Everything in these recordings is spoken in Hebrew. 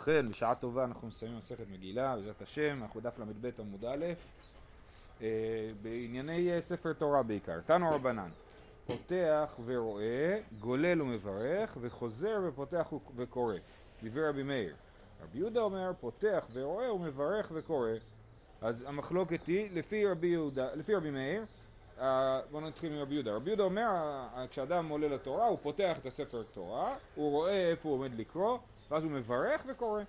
ובכן, בשעה טובה אנחנו מסיימים מסכת מגילה, בעזרת השם, אנחנו דף ל"ב עמוד א', אה, בענייני אה, ספר תורה בעיקר. תנו רבנן, פותח ורואה, גולל ומברך, וחוזר ופותח וקורא. דברי רבי מאיר. רבי יהודה אומר, פותח ורואה ומברך וקורא. אז המחלוקת היא, לפי רבי יהודה, לפי רבי מאיר, אה, בואו נתחיל מרבי יהודה. רבי יהודה אומר, כשאדם עולה לתורה, הוא פותח את הספר תורה, הוא רואה איפה הוא עומד לקרוא, ואז הוא מברך וקורא.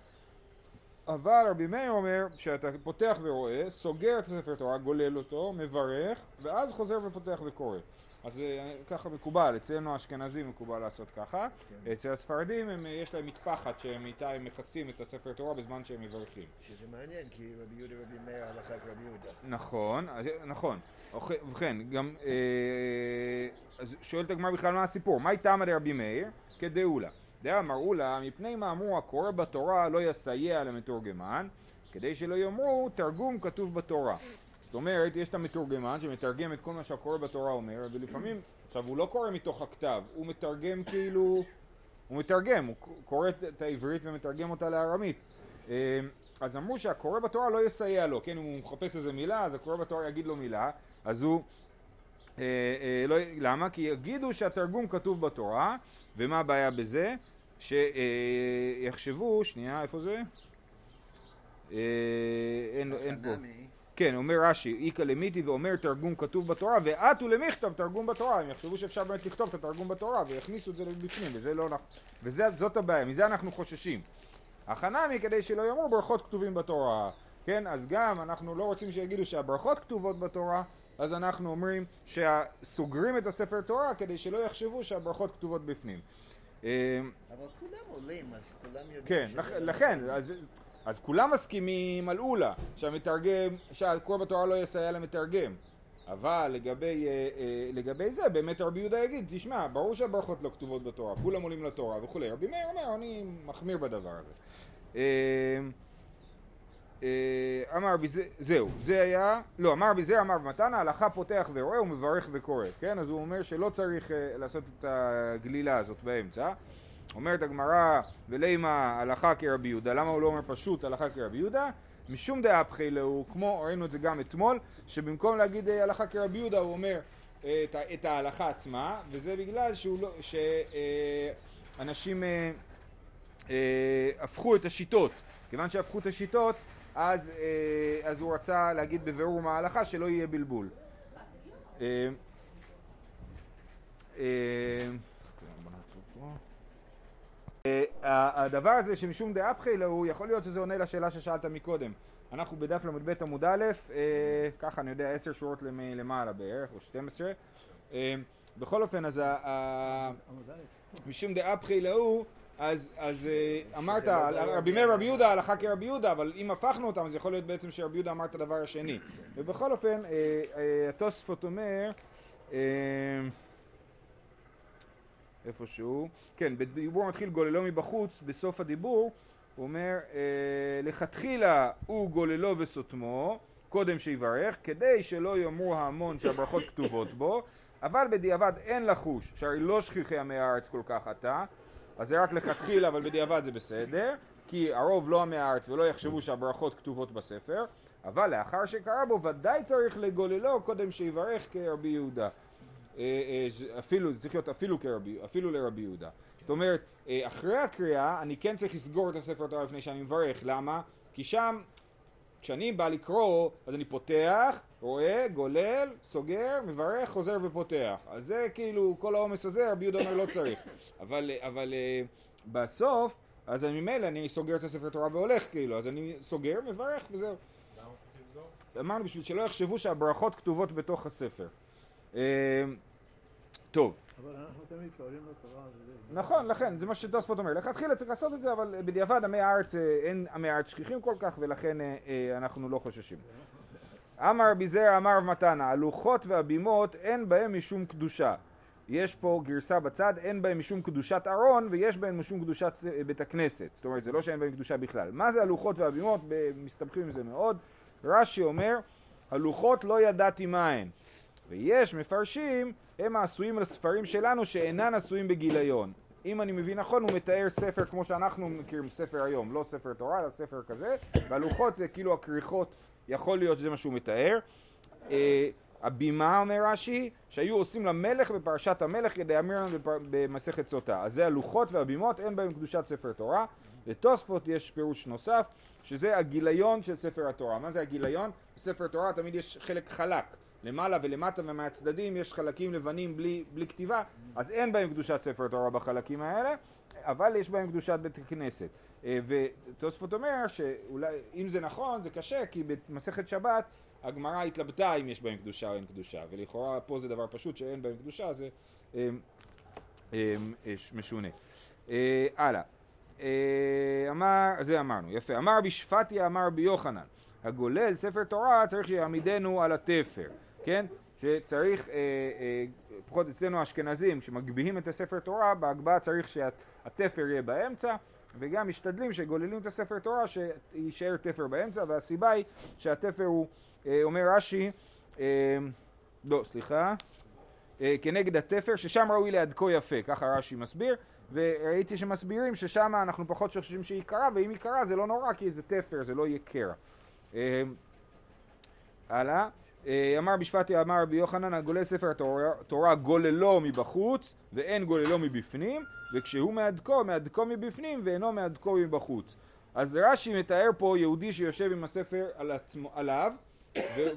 אבל רבי מאיר אומר שאתה פותח ורואה, סוגר את הספר תורה, גולל אותו, מברך, ואז חוזר ופותח וקורא. אז אה, ככה מקובל, אצלנו האשכנזים מקובל לעשות ככה, כן. אצל הספרדים הם, יש להם מטפחת שהם איתה הם מכסים את הספר תורה בזמן שהם מברכים. שזה מעניין, כי רבי יהודה ורבי מאיר הלכה כרבי יהודה. נכון, נכון. ובכן, גם, אה, שואלת הגמר בכלל מה הסיפור, מה איתם לרבי מאיר? כדאולה. דאמרו לה, מפני מה אמרו הקורא בתורה לא יסייע למתורגמן, כדי שלא יאמרו תרגום כתוב בתורה. זאת אומרת, יש את המתורגמן שמתרגם את כל מה שהקורא בתורה אומר, ולפעמים, עכשיו הוא לא קורא מתוך הכתב, הוא מתרגם כאילו, הוא מתרגם, הוא קורא את העברית ומתרגם אותה לארמית. אה, אז אמרו שהקורא בתורה לא יסייע לו, כן, אם הוא מחפש איזה מילה, אז הקורא בתורה יגיד לו מילה, אז הוא, אה, אה, לא, למה? כי יגידו שהתרגום כתוב בתורה, ומה הבעיה בזה? שיחשבו, שנייה, איפה זה? אה, אין, אין פה. כן, אומר רש"י, איכא למיתי ואומר תרגום כתוב בתורה, ואתו למכתב תרגום בתורה, הם יחשבו שאפשר באמת לכתוב את התרגום בתורה ויכניסו את זה לבפנים, וזה לא נכון, וזאת הבעיה, מזה אנחנו חוששים. החנמי כדי שלא יאמרו ברכות כתובים בתורה, כן, אז גם אנחנו לא רוצים שיגידו שהברכות כתובות בתורה, אז אנחנו אומרים שסוגרים את הספר תורה כדי שלא יחשבו שהברכות כתובות בפנים. אמ, אבל כולם עולים, אז כולם יודעים כן, לכן, אז, אז כולם מסכימים על אולה, שהמתרגם, שהקורא בתורה לא יסייע למתרגם. אבל לגבי, אה, אה, לגבי זה, באמת רבי יהודה יגיד, תשמע, ברור שהברכות לא כתובות בתורה, כולם עולים לתורה וכולי. רבי מאיר אומר, אני מחמיר בדבר הזה. אה, אמר בזה, זהו, זה היה, לא, אמר בזה, אמר במתנה, הלכה פותח ורואה ומברך וקורא, כן? אז הוא אומר שלא צריך uh, לעשות את הגלילה הזאת באמצע. אומרת הגמרא, ולימה הלכה כרבי יהודה, למה הוא לא אומר פשוט הלכה כרבי יהודה? משום דאפחי להו, כמו ראינו את זה גם אתמול, שבמקום להגיד uh, הלכה כרבי יהודה הוא אומר את, את ההלכה עצמה, וזה בגלל שהוא לא, שאנשים uh, uh, הפכו את השיטות. כיוון שהפכו את השיטות, אז, אה, אז הוא רצה להגיד בבירור מה ההלכה שלא יהיה בלבול. אה, אה, הדבר הזה שמשום דאפחי הוא יכול להיות שזה עונה לשאלה ששאלת מקודם. אנחנו בדף ל"ב עמוד א', ככה אני יודע עשר שורות למעלה בערך, או 12. בכל אופן, אז משום דאפחי להו אז, אז אה, אמרת, לא רבי מאיר רבי יהודה הלכה כרבי יהודה, אבל אם הפכנו אותם אז יכול להיות בעצם שרבי יהודה אמר את הדבר השני. ובכל אופן, אה, אה, התוספות אומר, איפשהו, כן, בדיבור מתחיל גוללו מבחוץ, בסוף הדיבור הוא אומר, לכתחילה הוא גוללו וסותמו, קודם שיברך, כדי שלא יאמרו ההמון שהברכות כתובות בו, אבל בדיעבד אין לחוש, שהרי לא שכיחי עמי הארץ כל כך עתה, אז זה רק לכתחילה, אבל בדיעבד זה בסדר, כי הרוב לא עמי הארץ ולא יחשבו שהברכות כתובות בספר, אבל לאחר שקרה בו ודאי צריך לגוללו קודם שיברך כרבי יהודה. אה, אה, אפילו, זה צריך להיות אפילו כרבי, אפילו לרבי יהודה. זאת אומרת, אה, אחרי הקריאה אני כן צריך לסגור את הספר התורה לפני שאני מברך, למה? כי שם כשאני בא לקרוא, אז אני פותח, רואה, גולל, סוגר, מברך, חוזר ופותח. אז זה כאילו, כל העומס הזה, רבי יהודה אומר לא צריך. אבל, אבל אה, בסוף, אז אני ממילא, אני סוגר את הספר תורה והולך כאילו, אז אני סוגר, מברך וזהו. למה צריך לסגור? אמרנו בשביל שלא יחשבו שהברכות כתובות בתוך הספר. אה, טוב. נכון, לכן, זה מה שתוספות אומר. לכתחילה צריך לעשות את זה, אבל בדיעבד עמי הארץ, אה, אין עמי הארץ שכיחים כל כך, ולכן אה, אה, אנחנו לא חוששים. אמר רבי זרע אמר מתנה, הלוחות והבימות אין בהם משום קדושה. יש פה גרסה בצד, אין בהם משום קדושת ארון ויש בהם משום קדושת בית הכנסת. זאת אומרת, זה לא שאין בהם קדושה בכלל. מה זה הלוחות והבימות? מסתבכים עם זה מאוד. רש"י אומר, הלוחות לא ידעתי מה הן. ויש מפרשים, הם העשויים על הספרים שלנו שאינן עשויים בגיליון. אם אני מבין נכון, הוא מתאר ספר כמו שאנחנו מכירים, ספר היום, לא ספר תורה, אלא ספר כזה, והלוחות זה כאילו הכריכות, יכול להיות שזה מה שהוא מתאר. אה, הבימה, אומר רש"י, שהיו עושים למלך בפרשת המלך כדי בפר- במסכת סוטה. אז זה הלוחות והבימות, אין בהם קדושת ספר תורה. לתוספות יש פירוש נוסף, שזה הגיליון של ספר התורה. מה זה הגיליון? בספר תורה תמיד יש חלק חלק. למעלה ולמטה ומהצדדים יש חלקים לבנים בלי, בלי כתיבה, אז אין בהם קדושת ספר תורה בחלקים האלה, אבל יש בהם קדושת בית הכנסת. אה, ותוספות אומר שאולי, אם זה נכון, זה קשה, כי במסכת שבת הגמרא התלבטה אם יש בהם קדושה או אין קדושה, ולכאורה פה זה דבר פשוט שאין בהם קדושה, זה אה, אה, אה, משונה. אה, הלאה. אה, אמר, זה אמרנו, יפה. אמר רבי שפטיה, אמר רבי יוחנן, הגולל ספר תורה צריך שיעמידנו על התפר, כן? שצריך, אה, אה, אצלנו האשכנזים, כשמגביהים את הספר תורה, בהגבהה צריך שהתפר יהיה באמצע, וגם משתדלים שגוללים את הספר תורה שיישאר תפר באמצע, והסיבה היא שהתפר הוא, אה, אומר רש"י, אה, לא, סליחה, אה, כנגד התפר, ששם ראוי להדקו יפה, ככה רש"י מסביר, וראיתי שמסבירים ששם אנחנו פחות חושבים שהיא קרה, ואם היא קרה זה לא נורא, כי זה תפר, זה לא יהיה קרע. אה, הלאה. אה, אמר בשפטי אמר רבי יוחנן הגולל ספר התורה תורה גוללו מבחוץ ואין גוללו מבפנים וכשהוא מהדקו מהדקו מבפנים ואינו מהדקו מבחוץ. אז רש"י מתאר פה יהודי שיושב עם הספר על עצמו, עליו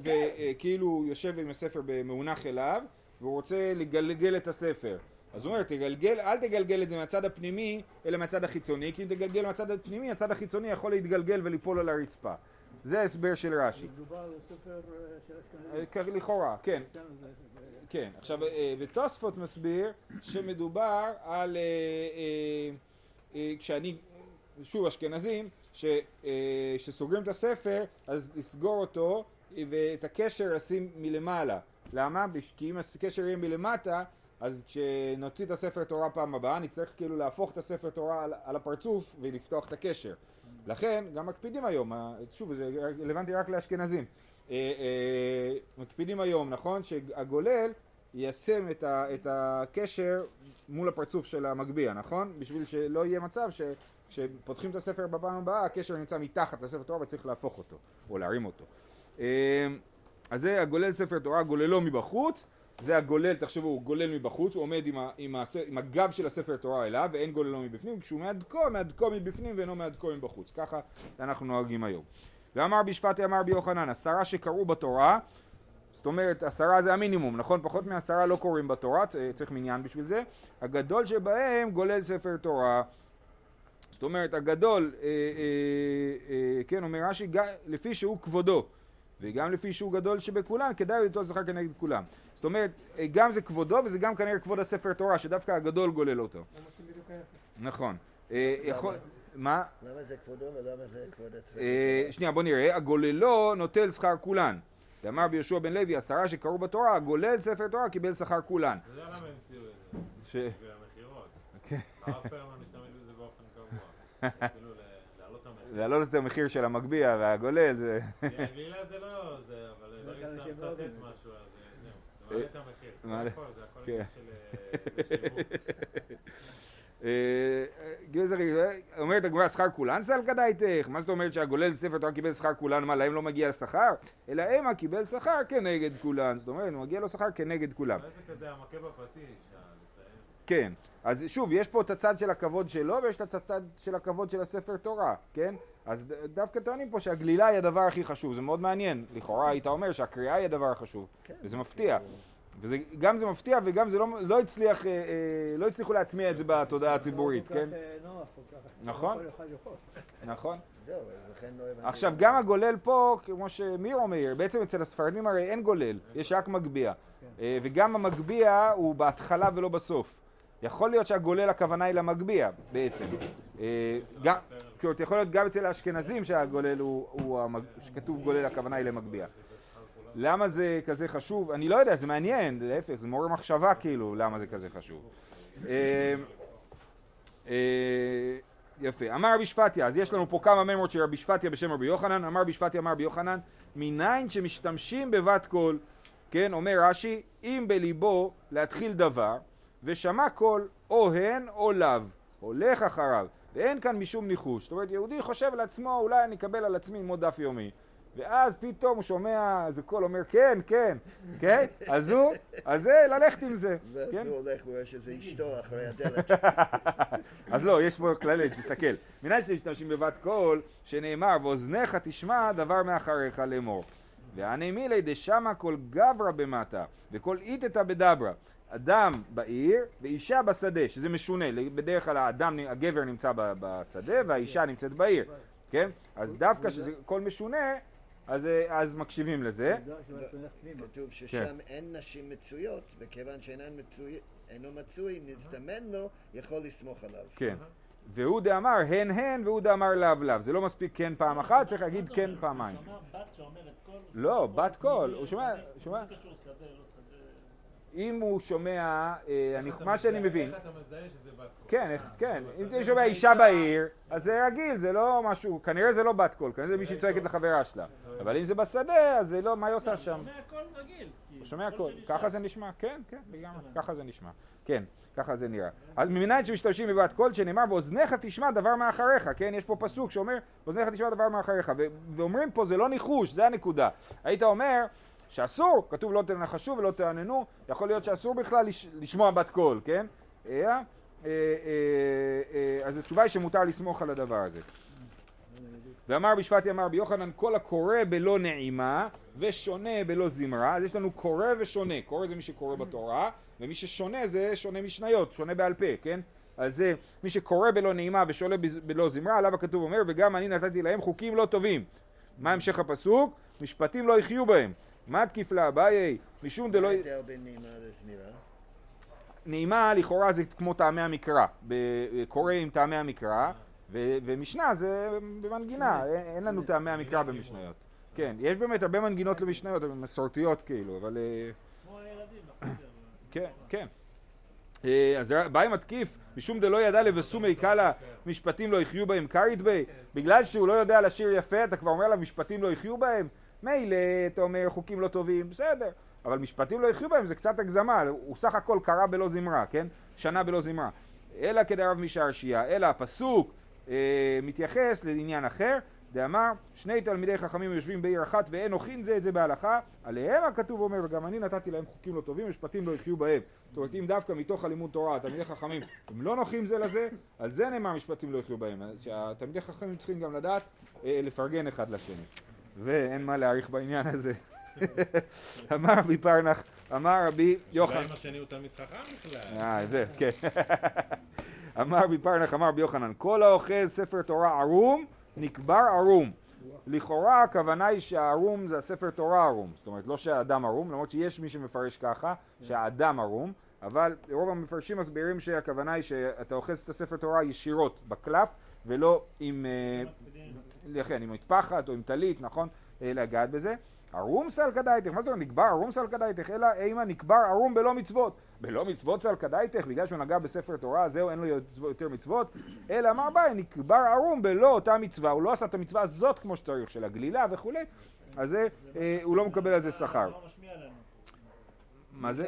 וכאילו הוא יושב עם הספר במאונח אליו והוא רוצה לגלגל את הספר. אז הוא אומר תגלגל, אל תגלגל את זה מהצד הפנימי אלא מהצד החיצוני כי אם תגלגל מהצד הפנימי הצד החיצוני יכול להתגלגל וליפול על הרצפה זה ההסבר של רש"י מדובר על ספר אה, של אה, אשכנזים. כ- לכאורה, כן, כן, זה- כן. עכשיו, אה, ותוספות מסביר שמדובר על, אה, אה, אה, כשאני, שוב, אשכנזים, אה, שסוגרים את הספר, אז לסגור אותו אה, ואת הקשר לשים מלמעלה. למה? כי אם הקשר יהיה מלמטה, אז כשנוציא את הספר תורה פעם הבאה, נצטרך כאילו להפוך את הספר תורה על, על הפרצוף ולפתוח את הקשר. לכן, גם מקפידים היום, ה- שוב, זה רלוונטי רק לאשכנזים. אה, אה, מקפידים היום, נכון? שהגולל יישם את, ה, את הקשר מול הפרצוף של המגביה, נכון? בשביל שלא יהיה מצב שכשפותחים את הספר בפעם הבאה, הקשר נמצא מתחת לספר תורה וצריך להפוך אותו, או להרים אותו. אה, אז זה הגולל ספר תורה, גוללו מבחוץ, זה הגולל, תחשבו, הוא גולל מבחוץ, הוא עומד עם, ה, עם, הס, עם הגב של הספר תורה אליו, ואין גוללו מבפנים, כשהוא מהדקו, מהדקו מבפנים ואינו מהדקו מבחוץ. ככה אנחנו נוהגים היום. ואמר בשפטי אמר רבי יוחנן, עשרה שקראו בתורה, זאת אומרת עשרה זה המינימום, נכון? פחות מעשרה לא קוראים בתורה, צריך מניין בשביל זה. הגדול שבהם גולל ספר תורה. זאת אומרת הגדול, אה, אה, אה, כן אומר רש"י, לפי שהוא כבודו, וגם לפי שהוא גדול שבכולם, כדאי ליטול זכר כנגד כולם. זאת אומרת, גם זה כבודו וזה גם כנראה כבוד הספר תורה, שדווקא הגדול גולל אותו. נכון. אה. מה? למה זה כבודו ולמה זה כבוד הצבא? אה, שנייה בוא נראה, הגוללו נוטל שכר כולן. ואמר ביהושע בן לוי, עשרה שקראו בתורה, הגולל ספר תורה קיבל שכר כולן. אתה יודע למה המציאו את זה? ש... בשביל המכירות. כן. הרב פרמן משתמש בזה באופן קבוע. כאילו להעלות את המחיר. להעלות את המחיר של המגביה והגולל זה... גלילה זה לא זה, אבל ברגע שאתה אוהבים. משהו, אה. זה את המחיר. הכל, זה הכל כן. עניין של אה. אה, גזר, אומרת הגמרא שכר כולן סלקא דייתך? מה זאת אומרת שהגולל ספר תורה קיבל שכר כולן? מה להם לא מגיע שכר? אלא המה קיבל שכר כנגד כולן. זאת אומרת, מגיע לו שכר כנגד כולם. זה כזה המכה בפטיש. כן, אז שוב, יש פה את הצד של הכבוד שלו ויש את הצד של הכבוד של הספר תורה, כן? אז דווקא טוענים פה שהגלילה היא הדבר הכי חשוב, זה מאוד מעניין. לכאורה היית אומר שהקריאה היא הדבר החשוב, כן, וזה מפתיע. וגם זה מפתיע וגם זה לא, לא הצליח, אה, אה, לא הצליחו להטמיע את זה בתודעה הציבורית, לא כן? כל כך נוח, כל כך. נכון. נכון. עכשיו גם הגולל פה, כמו שמיר אומר, בעצם אצל הספרדים הרי אין גולל, יש רק מגביה. אה, וגם המגביה הוא בהתחלה ולא בסוף. יכול להיות שהגולל הכוונה היא למגביה בעצם. אה, יכול להיות גם אצל האשכנזים שהגולל הוא, הוא. שכתוב גולל הכוונה היא למגביה. למה זה כזה חשוב? אני לא יודע, זה מעניין, להפך, זה מעורר מחשבה כאילו, למה זה כזה חשוב. אה, אה, יפה. אמר רבי שפטיה, אז יש לנו פה כמה ממרות של רבי שפטיה בשם רבי יוחנן, אמר רבי שפטיה, אמר רבי יוחנן, מניין שמשתמשים בבת קול, כן, אומר רש"י, אם בליבו להתחיל דבר, ושמע קול או הן או לאו, הולך אחריו, ואין כאן משום ניחוש. זאת אומרת, יהודי חושב לעצמו, אולי אני אקבל על עצמי ללמוד דף יומי. ואז פתאום הוא שומע איזה קול אומר כן, כן, כן? אז הוא, אז זה ללכת עם זה, ואז כן? הוא הולך ורואה שזה אשתו אחרי הדלת. אז לא, יש פה כללי, תסתכל. מנין שמשתמשים בבת קול, שנאמר, ואוזניך תשמע דבר מאחריך לאמור. והני מילי דשמע כל גברא במטה, וכל איתתא בדברא. אדם בעיר ואישה בשדה, שזה משונה, בדרך כלל האדם, הגבר נמצא בשדה והאישה נמצאת בעיר, כן? אז דווקא שזה קול משונה, אז, אז מקשיבים לזה. כתוב ששם אין נשים מצויות, וכיוון שאינן מצוי, אינו מצוי, נזדמן לו, יכול לסמוך עליו. כן. והוא דאמר הן הן והוא דאמר לאו לאו. זה לא מספיק כן פעם אחת, צריך להגיד כן פעמיים. הוא שומע בת שאומרת קול? לא, בת קול, הוא שומע- שומע. אם הוא שומע, אה, מה שאני מבין, איך אתה מזהה שזה בת קול? כן, איך- כן, אם אתה שומע אישה. בעיר, אז זה רגיל, זה לא משהו, כנראה זה לא בת קול, כנראה זה מישהי צועקת צועק. לחברה שלה. צועק. אבל אם זה בשדה, אז זה לא, מה היא עושה הוא שם? שומע קול רגיל. הוא שומע קול. ככה זה נשמע, כן, כן, לגמרי, ככה זה נשמע, כן, ככה זה נראה. אז מניין שמשתמשים בבת קול שנאמר באוזניך תשמע דבר מאחריך, כן, יש פה פסוק שאומר באוזניך תשמע דבר מאחריך, ואומרים פה זה לא ניחוש, זה הנקודה. היית אומר שאסור, כתוב לא תנחשו ולא תעננו, יכול להיות שאסור בכלל לש- לשמוע בת קול, כן? אה, אה, אה, אה, אז התשובה היא שמותר לסמוך על הדבר הזה. ואמר רב שפטיה אמר רבי יוחנן כל הקורא בלא נעימה ושונה בלא זמרה אז יש לנו קורא ושונה קורא זה מי שקורא בתורה ומי ששונה זה שונה משניות שונה בעל פה כן אז זה מי שקורא בלא נעימה ושונה בלא זמרה עליו הכתוב אומר וגם אני נתתי להם חוקים לא טובים מה המשך הפסוק? משפטים לא יחיו בהם מה תקיף לה אביי משום מה דלא ההבדל בין נעימה לזמירה? נעימה לכאורה זה כמו טעמי המקרא, קורא עם טעמי המקרא, ו- ומשנה זה במנגינה, אין, לנו טעמי המקרא במשניות. כן, יש באמת הרבה מנגינות למשניות, מסורתיות כאילו, אבל... אה, כמו הילדים. כן, כן. אה, אז באי מתקיף, משום דלא ידע לבסומי קאלה, משפטים לא יחיו בהם כרית בי, בגלל שהוא לא יודע לשיר יפה, אתה כבר אומר עליו משפטים לא יחיו בהם? מילא, אתה אומר חוקים לא טובים, בסדר, אבל משפטים לא יחיו בהם זה קצת הגזמה, הוא סך הכל קרא בלא זמרה, כן? שנה בלא זמרה. אלא כדרב משעשיה, אלא הפסוק אה, מתייחס לעניין אחר, דאמר שני תלמידי חכמים יושבים בעיר אחת ואין הוכין זה את זה בהלכה, עליהם הכתוב אומר וגם אני נתתי להם חוקים לא טובים משפטים לא יחיו בהם. זאת אומרת אם דווקא מתוך הלימוד תורה התלמידי חכמים הם לא נוחים זה לזה, על זה נאמר משפטים לא יחיו בהם. שהתלמידי חכמים צריכים גם לדעת אה, לפרגן אחד לשני. ואין מה להעריך בעניין הזה. אמר רבי פרנח, אמר רבי יוחנן אולי אם השני הוא תלמיד חכם בכלל. אה, זה, כן. אמר רבי פרנח, אמר רבי יוחנן, כל האוחז ספר תורה ערום, נקבר ערום. לכאורה הכוונה היא שהערום זה הספר תורה ערום, זאת אומרת לא שהאדם ערום, למרות שיש מי שמפרש ככה, שהאדם ערום, אבל רוב המפרשים מסבירים שהכוונה היא שאתה אוחז את הספר תורה ישירות בקלף, ולא עם, אה, לכן, עם מטפחת או עם טלית, נכון? אה, לגעת בזה. ערום סלקא דייתך, מה זאת אומרת נקבר ערום סלקא דייתך, אלא אימה נקבר ערום בלא מצוות. בלא מצוות סלקא דייתך, בגלל שהוא נגע בספר תורה, זהו, אין לו יותר מצוות, אלא אמר ביי, נקבר ערום בלא אותה מצווה, הוא לא עשה את המצווה הזאת כמו שצריך, של הגלילה וכולי, אז זה, אה, הוא לא מקבל על זה שכר. מה זה?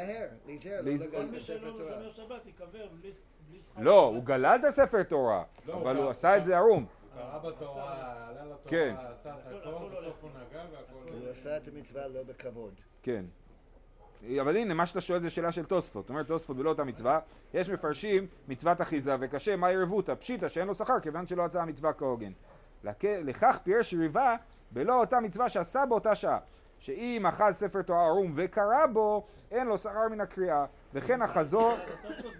להיזהר, להיזהר, לא כל מי שלא תורה. שומר שבת ייקבר בלי שכר. לא, הוא גלל את הספר תורה, לא, אבל הוא עשה את זה ערום. הוא קרא בתורה, עלה לתורה, כן. עשה את הכל, בסוף הוא נגע והכל... הוא עשה את המצווה לא בכבוד. כן. אבל הנה, מה שאתה שואל זה שאלה של תוספות. אומרת תוספות ולא אותה מצווה, יש מפרשים מצוות אחיזה וקשה, מה ירבותא? פשיטא שאין לו שכר כיוון שלא יצאה המצווה כהוגן. לכ- לכך פירש ריבה בלא אותה מצווה שעשה באותה שעה. שאם אחז ספר תורה ערום וקרא בו, אין לו שכר מן הקריאה. וכן החזור... התוספות.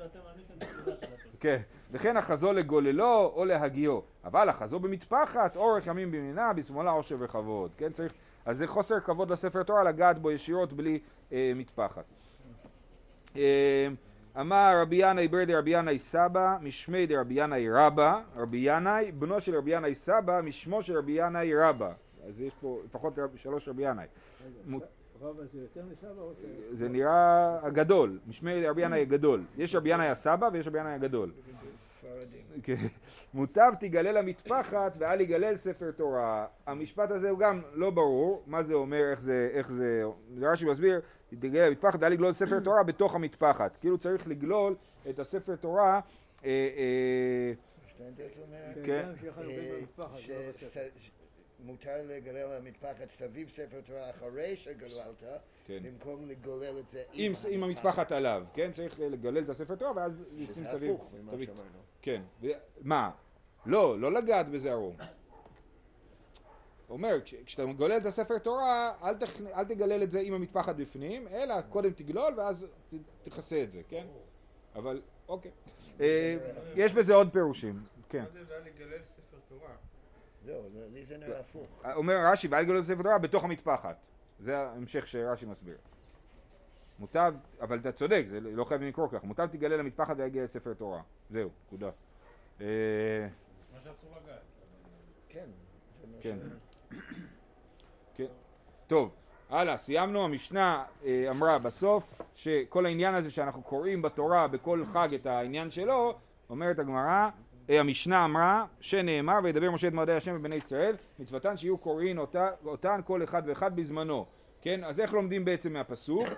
כן, וכן החזו לגוללו או להגיו, אבל החזו במטפחת, אורך ימים במינה, בשמאלה עושר וכבוד, כן צריך, אז זה חוסר כבוד לספר תורה לגעת בו ישירות בלי אה, מטפחת. אה, אמר רבי ינאי ברדי רבי ינאי סבא, משמי דרבי ינאי רבא, רבי ינאי, בנו של רבי ינאי סבא, משמו של רבי ינאי רבא. אז יש פה לפחות שלוש רבי ינאי. זה יותר מסבא או ש... זה נראה הגדול, משמי רבי ינאי הגדול. יש רבי ינאי הסבא ויש רבי ינאי הגדול. כן. מוטב תגלה למטפחת ואל יגלל ספר תורה. המשפט הזה הוא גם לא ברור, מה זה אומר, איך זה, איך זה, רש"י מסביר, תגלה למטפחת ואל יגלול ספר תורה בתוך המטפחת. כאילו צריך לגלול את הספר תורה, אה, אה, שטיינדרץ אומר כן. אה, מותר לגלל למטפחת סביב ספר תורה אחרי שגללת, כן. במקום לגולל את זה עם, עם המטפחת עליו, כן? צריך לגלל את הספר תורה ואז לשים שזה סביב. הפוך ממה סביב- שאמרנו. כן. ו- מה? לא, לא לגעת בזה ערום. אומר, כש- כשאתה גולל את הספר תורה, אל, תכ... אל תגלל את זה עם המטפחת בפנים, אלא קודם תגלול ואז ת... תכסה את זה, כן? אבל, אוקיי. אה, יש בזה עוד פירושים, כן. מה זה ואל יגלל ספר תורה? זהו, לי זה נראה הפוך. אומר רש"י, ואל תגלול את הספר תורה בתוך המטפחת. זה ההמשך שרש"י מסביר. מוטב, אבל אתה צודק, זה לא חייבים לקרוא כך. מוטב תגלה למטפחת ויגיע לספר תורה. זהו, נקודה. אה, מה שאסור לגעת. כן. כן. כן. טוב, הלאה, סיימנו. המשנה אה, אמרה בסוף שכל העניין הזה שאנחנו קוראים בתורה בכל חג את העניין שלו, אומרת הגמרא, המשנה אמרה שנאמר וידבר משה את מועדי השם בבני ישראל מצוותן שיהיו קוראין אותה, אותן כל אחד ואחד בזמנו. כן? אז איך לומדים בעצם מהפסוק? אה,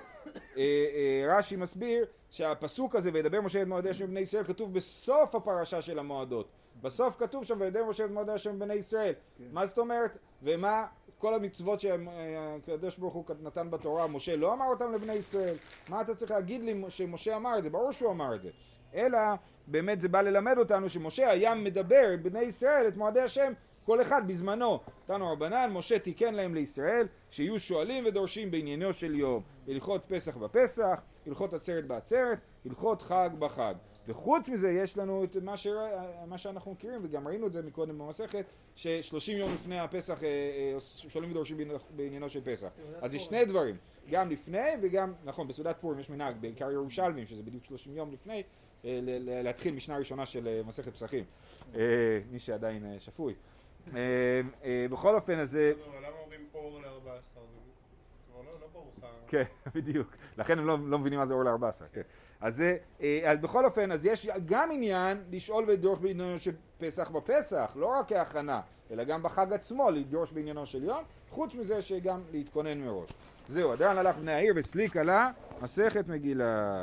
אה, רש"י מסביר שהפסוק הזה וידבר משה את מועדי השם בבני ישראל כתוב בסוף הפרשה של המועדות. בסוף כתוב שם וידבר משה את מועדי השם בבני ישראל. מה זאת אומרת? ומה? כל המצוות שהקדוש ברוך הוא נתן בתורה משה לא אמר אותם לבני ישראל. מה אתה צריך להגיד לי שמשה אמר את זה? ברור שהוא אמר את זה אלא באמת זה בא ללמד אותנו שמשה היה מדבר בני ישראל את מועדי השם כל אחד בזמנו. תנו רבנן, משה תיקן להם לישראל שיהיו שואלים ודורשים בעניינו של יום הלכות פסח בפסח, הלכות עצרת בעצרת, הלכות חג בחג. וחוץ מזה יש לנו את מה, ש... מה שאנחנו מכירים וגם ראינו את זה מקודם במסכת ששלושים יום לפני הפסח אה, אה, שואלים ודורשים בעניינו של פסח. אז זה שני דברים, גם לפני וגם, נכון בסעודת פורים יש מנהג, בעיקר ירושלמים שזה בדיוק שלושים יום לפני להתחיל משנה ראשונה של אה, מסכת פסחים, אה, מי שעדיין אה, שפוי. אה, אה, בכל אופן אז אה, אבל למה אומרים אור ל-14? זה כבר לא- לא. כן, בדיוק. לכן הם לא, לא מבינים מה זה אור ל-14. כן. אז, אה, בכל אופן, אז יש גם עניין לשאול ולדרוש בעניינו של פסח בפסח, לא רק כהכנה, אלא גם בחג עצמו לדרוש בעניינו של יום, חוץ מזה שגם להתכונן מראש. זהו, עדיין הלך בני העיר וסליק עלה מסכת מגילה.